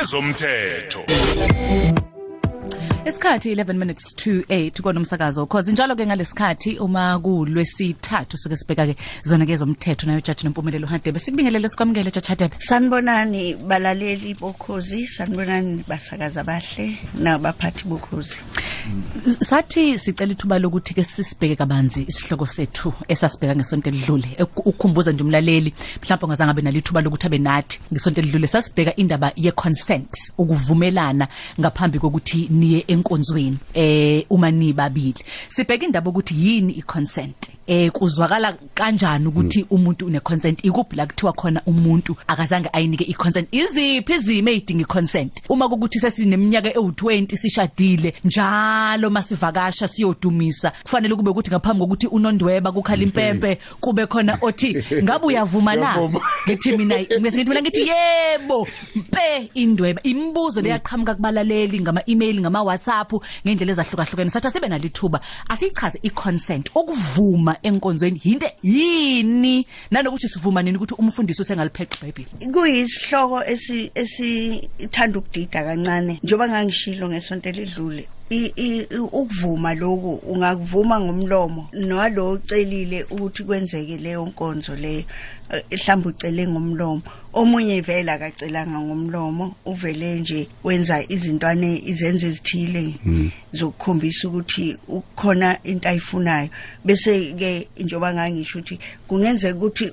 ezomthetho Isikhathi 11 minutes to 8 konomsakazo cause njalo ke ngalesikhathi uma kulwesithathu suke sibheka ke zona ke zomthetho nayo judge nompumelelo Hadebe sikubingelele sikwamukele judge Hadebe. Sanibonani balaleli bokhozi, sanibonani basakaza bahle nabaphathi bokhozi. sathi sicela ithuba lokuthi ke sisibheke kabanzi isihloko sethu esasibheka ngesonto elidlule. Ukukhumbuza nje umlaleli mhlawumbe ongazange abe nalithuba lokuthi abe nathi ngesonto elidlule. Sasibheka indaba ye consent ukuvumelana ngaphambi kokuthi niye enkonzweni eh uma nibabili. Sibheka indaba ukuthi yini i consent eh kuzwakala kanjani ukuthi umuntu une consent? Ikuphi la kuthiwa khona umuntu akazange ayinike i consent? Iziphi izimo ezidinga i consent? Uma kukuthi sesineminyaka ewu20 sishadile njalo masivakasha siyodumisa kufanele kube ukuthi ngaphambi kokuthi unondweba kukhala impempe kube khona othi ngabe uyavuma na? Ngiyavuma. ngithi mina ngese ngithi mina ngithi yebo mpe indweba. Imibuzo leyaqhamuka kubalaleli ngama email ngama WhatsApp ngendlela ezahlukahlukene. Sathi sibe nalithuba asichaze i consent ukuvuma enkonzweni into yini? Nanokuthi sivuma nini ukuthi umfundisi usengalipheqa iBhayibheli? Kuyisihloko esi esithanda ukudida kancane. Njoba ngangishilo ngesonto elidlule. Ukuvuma lokhu ungakuvuma ngomlomo nalo ucelile ukuthi kwenzeke leyo nkonzo leyo. Mhlawumbe ucele ngomlomo. Omunye vele akacelanga ngomlomo uvele nje wenza izintwane izenzo ezithile zokukhombisa ukuthi ukhona into ayifunayo. Bese ke njoba ngangisho ukuthi kungenzeka ukuthi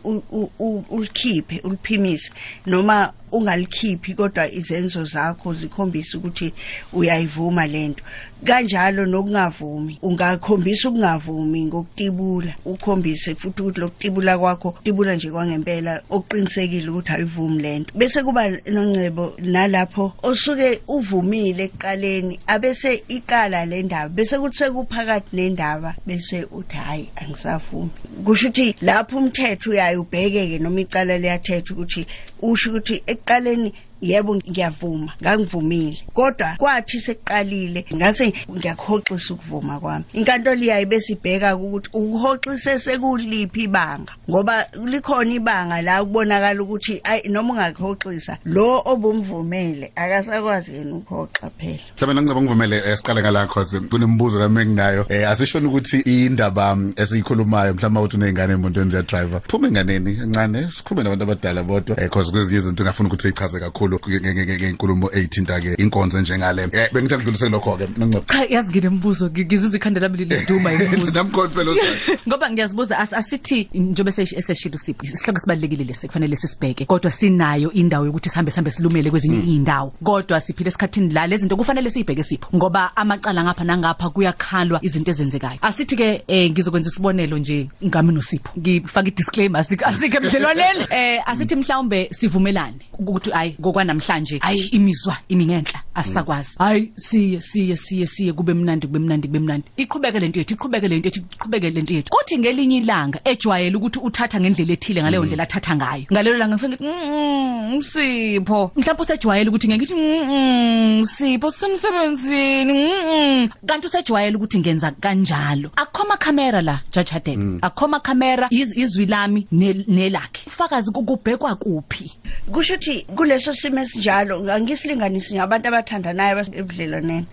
ulikhiphe uliphimise noma ungalikhiphi kodwa izenzo zakho zikhombisa ukuthi uyayivuma lento kanjalo nokungavumi ungakhombisa ukungavumi ngokutibula ukhombise futhi ukuthi lokutibula kwakho tibula nje kwangempela oqinisekile ukuthi ayivumi lento bese kuba nongcebo nalapho osuke uvumile ekuqaleni abese iqala le ndaba bese kuthi sekuphakathi nendaba bese uthi hayi angisavumi. Kusho ukuthi lapho umthetho uyayo ubhekeke noma icala liyathetha ukuthi usho ukuthi ekuqaleni yebo ngiyavuma. Ngangivumile. Kodwa kwathi sekuqalile ngase ngiyakuhoxisa ukuvuma kwami. Inkantolo iyaye besibheka ukuthi ukuhoxise sekuliphi ibanga ngoba likhona ibanga la kubonakala ukuthi noma ungakuhoxisa lo obumvumele akasakwazi yena ukuhoxa phela. Mhlawumbe nangicaba ngivumele eh, siqale ngala cause kunembuzo lami enginayo. Eh asishona ukuthi indaba mm, esiyikhulumayo mhlawumbe ukuthi unezingane emotweni ze driver phuma enganeni encane sikhulume nabantu abadala bodwa eh cause kwezinye izinto ngafuna ukuthi sichaze kakhulu nge- ngenkulumo eyithinta ke inkonzo njengale. Eh bengithanda ukudlulisa lokho ke nongcebo cha yazi nginembuzo ngi- ngizizwa ikhanda lami liliduma imibuzo namkhona phela ngoba ngiyazibuza as- asithi njobe eseshilo siphi isihloko sibalekile lesi kufanele sisibheke kodwa sinayo indawo yokuthi sihambe sihambe silumele kwezinye indawo kodwa siphile esikhathini la lezi zinto kufanele sibheke sipho. Ngoba amacala ngapha nangapha kuyakhalwa izinto ezenzekayo. Asithi ke eh, ngizokwenza isibonelo nje ngami nosipho. Ngifaka i-disclaimer asike ebudlelwaneni eh asithi mhlawumbe sivumelane ukuthi hayi ngokwanamhlanje hayi imizwa imi ngenhla asisakwazi hayi siye siye siye siye kube mnandi kube mnandi kube mnandi. Iqhubeke lento yethu iqhubeke lento yethu iqhubeke lento yethu. Kuthi ngelinye ilanga ejwayele ukuthi uthatha ngendlela ethile ngaleyo ndlela athatha ngayo. Ngalelo langa ngifike ngithi "Mm, mm, sipho mhlawumbe usejwayele ukuthi ngeke ngithi "Mm, mm, sipho semsebenzini mm, mm." kanti usejwayele ukuthi ngenza kanjalo. Akhoma camera la judge Hadebe. Akhoma camera iz- izwi lami ne- nelakhe. Ufakazi kubhekwa kuphi? Kusho ukuthi kuleso simo esinjalo angisilinganisi ngabantu abathandanayo ebudlelwaneni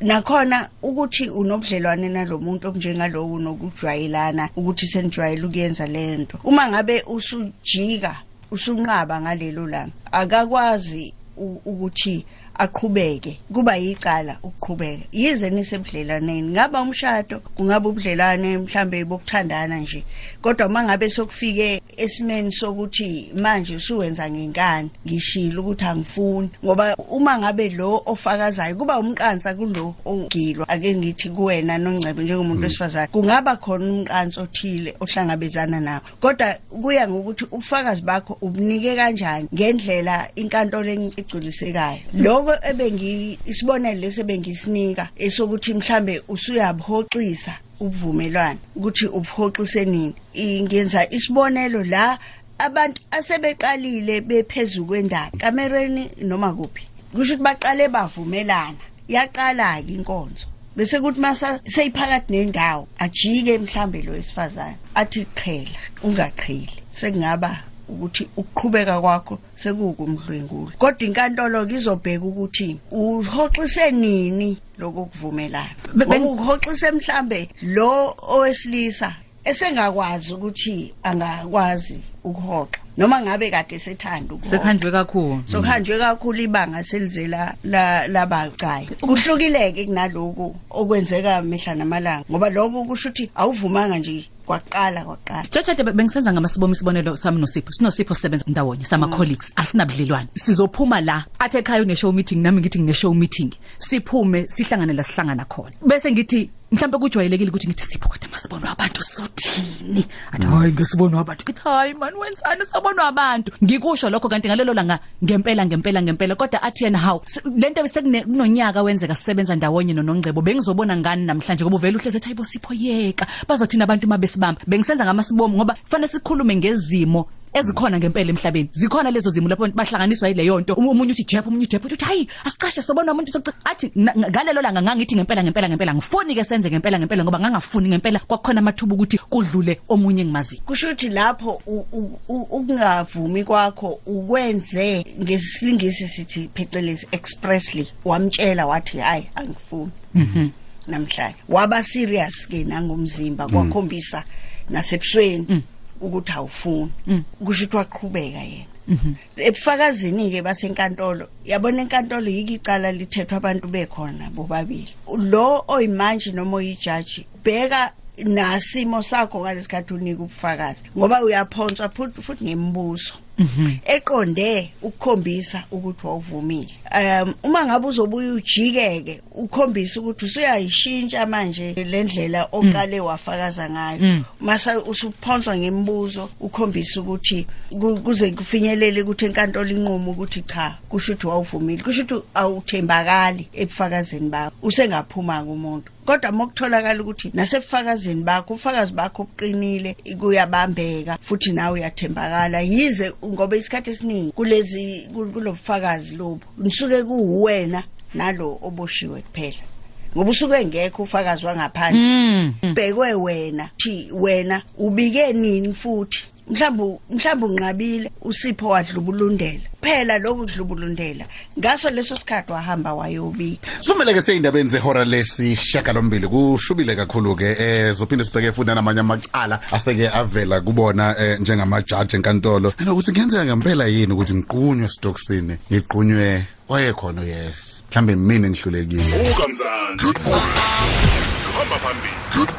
nakhona ukuthi unobudlelwane nalomuntu okunjengalowo nokujwayelana ukuthi senijwayele ukuyenza lento uma ngabe usujika usunqaba ngalelo langa akakwazi ukuthi aqhubeke. Kuba yicala ukuqhubeka. Yize nisebudlelaneni ngaba umshado kungaba ubudlelwane mhlambe bokuthandana nje. Kodwa mangabe sokufike esimeni sokuthi manje usuwenza ngenkani ngishilo ukuthi angifuni. Ngoba uma ngabe lo ofakazayo kuba umqansa kulo ogilwa ake ngithi kuwena nongcebo njengomuntu wesifazane. Kungaba khona umqansa othile ohlangabezana nawo. Kodwa kuya ngokuthi ubufakazi bakho ubunike kanjani ngendlela inkantolo egculisekayo lokho ebengi isibonelo lesi ebengisinika esokuthi mhlambe usuyabuhoxisa ubuvumelwano ukuthi ubuhoxise nini. I- ngenza isibonelo la abantu asebeqalile bephezulu kwendaba kamereni noma kuphi kusho ukuthi baqale bavumelana. Yaqala ke inkonzo bese kuthi masa seyiphakathi nendawo ajike mhlambe lo wesifazane athi qhela ungaqheli sekungaba ukuthi ukuqhubeka kwakho sekukumdlwengula kodwa inkantolo kizobheka ukuthi uhoxise nini ngoba uhoxise mhlambe lo owesilisa esengakwazi ukuthi angakwazi ukuhoxa noma ngabe kade sethanda ukuhoxa. Sekhanjwe kakhulu. Sokuhanjwe kakhulu ibanga selizela la labacayi. Kuhlukileke kunaloku okwenzeka mihla namalanga ngoba lokho kusho ukuthi awuvumanga nje kwaqala kwaqala. Jajade bengisenza ngamasibomo isibonelo sami noSipho. Sinosipho sisebenza ndawonye sama colleagues asinabudlelwane. Sizophuma la athe ekhaya une show meeting nami ngithi ngine show meeting. Siphume sihlangane la sihlangana khona. Bese ngithi mhlawumbe kujwayelekile ukuthi ngithi sipho kodwa masibonwa abantu sothini athi hayi ngesibonwa abantu. Ngithi hayi man wenzani? Sabonwa abantu. Ngikusho lokho kanti ngalelo langa ngempela ngempela ngempela. Kodwa athi yena hawu se- lento sekunonyaka wenzeka sisebenza ndawonye nonongcebo. Bengizobona ngani namhlanje? Ngoba uvela uhleze ethi hayibo sipho yeka bazothina abantu mabesibamba bengisenza ngamasibomo ngoba kufanele sikhulume ngezimo ezikhona ngempela emhlabeni. Zikhona lezo zimo lapho bahlanganiswa yileyo nto. Um- umunye uthi jep umunye uthi jep uthi hayi asicashe sobona umuntu sokuca athi ngalelo langa ngangithi ngempela ngempela ngempela ngifuni ke senze ngempela ngempela ngoba ngangafuni ngempela kwakukhona amathuba ukuthi kudlule omunye engimaziyo kusho ukuthi lapho ukungavumi kwakho ukwenze ngesilingisi sithi phecelezi expressly wamtshela wathi hayi angifuni. Namhlanje. Waba serious ke nangomzimba kwakhombisa nasebusweni. Ukuthi awufuni. Kusho ukuthi waqhubeka yena. Ebufakazini ke basenkantolo yabona enkantolo yiki icala lithethwa abantu bekhona bobabili. Lo oyimanje noma oyijaji bheka nasimo sakho ngalesikhathi unika ubufakazi ngoba uyaphonswa futhi ngembuzo eqonde ukukhombisa ukuthi wawuvumile. Um uma ngabe uzobuya ujikeke ukhombisa ukuthi usuyayishintsha manje lendlela oqale wafakaza ngayo. Masa usuphonswa ngembuzo ukhombisa ukuthi ku- kuze kufinyelele ukuthi enkantolo inqumo ukuthi cha kusho ukuthi wawuvumile kusho ukuthi awuthembakali ebufakazini bakho. Usengaphuma kumuntu kodwa mokutholakala ukuthi nasebufakazini bakho ufakazi bakho obuqinile kuyabambeka futhi nawe uyathembakala. Yize ngoba isikhathi esiningi kulezi kul- kulobufakazi lobu nisuke kuwena nalo oboshiwe kuphela. Ngoba usuke engekho ufakazi wangaphandle. Bhekwe wena thi wena ubike nini futhi? Mhlawumbe mhlawumbe unqabile usipho wadlubulundela. Phela lokhu kudlubulundela ngaso leso sikhathi wahamba wayobika. Sumele ke seyindabeni zehora lesishaka lombili kushubile kakhulu ke eh zophinde sibheke futhi namanye amacala aseke avela kubona eh, njengamajaji enkantolo. Ukuthi kuyenzeka ngempela yini ukuthi ngiqunywe stoksini ngiqunywe? Wayekhona yes. Mhlambe mina ngihlulekile Uka mzansi. Hamba phambili.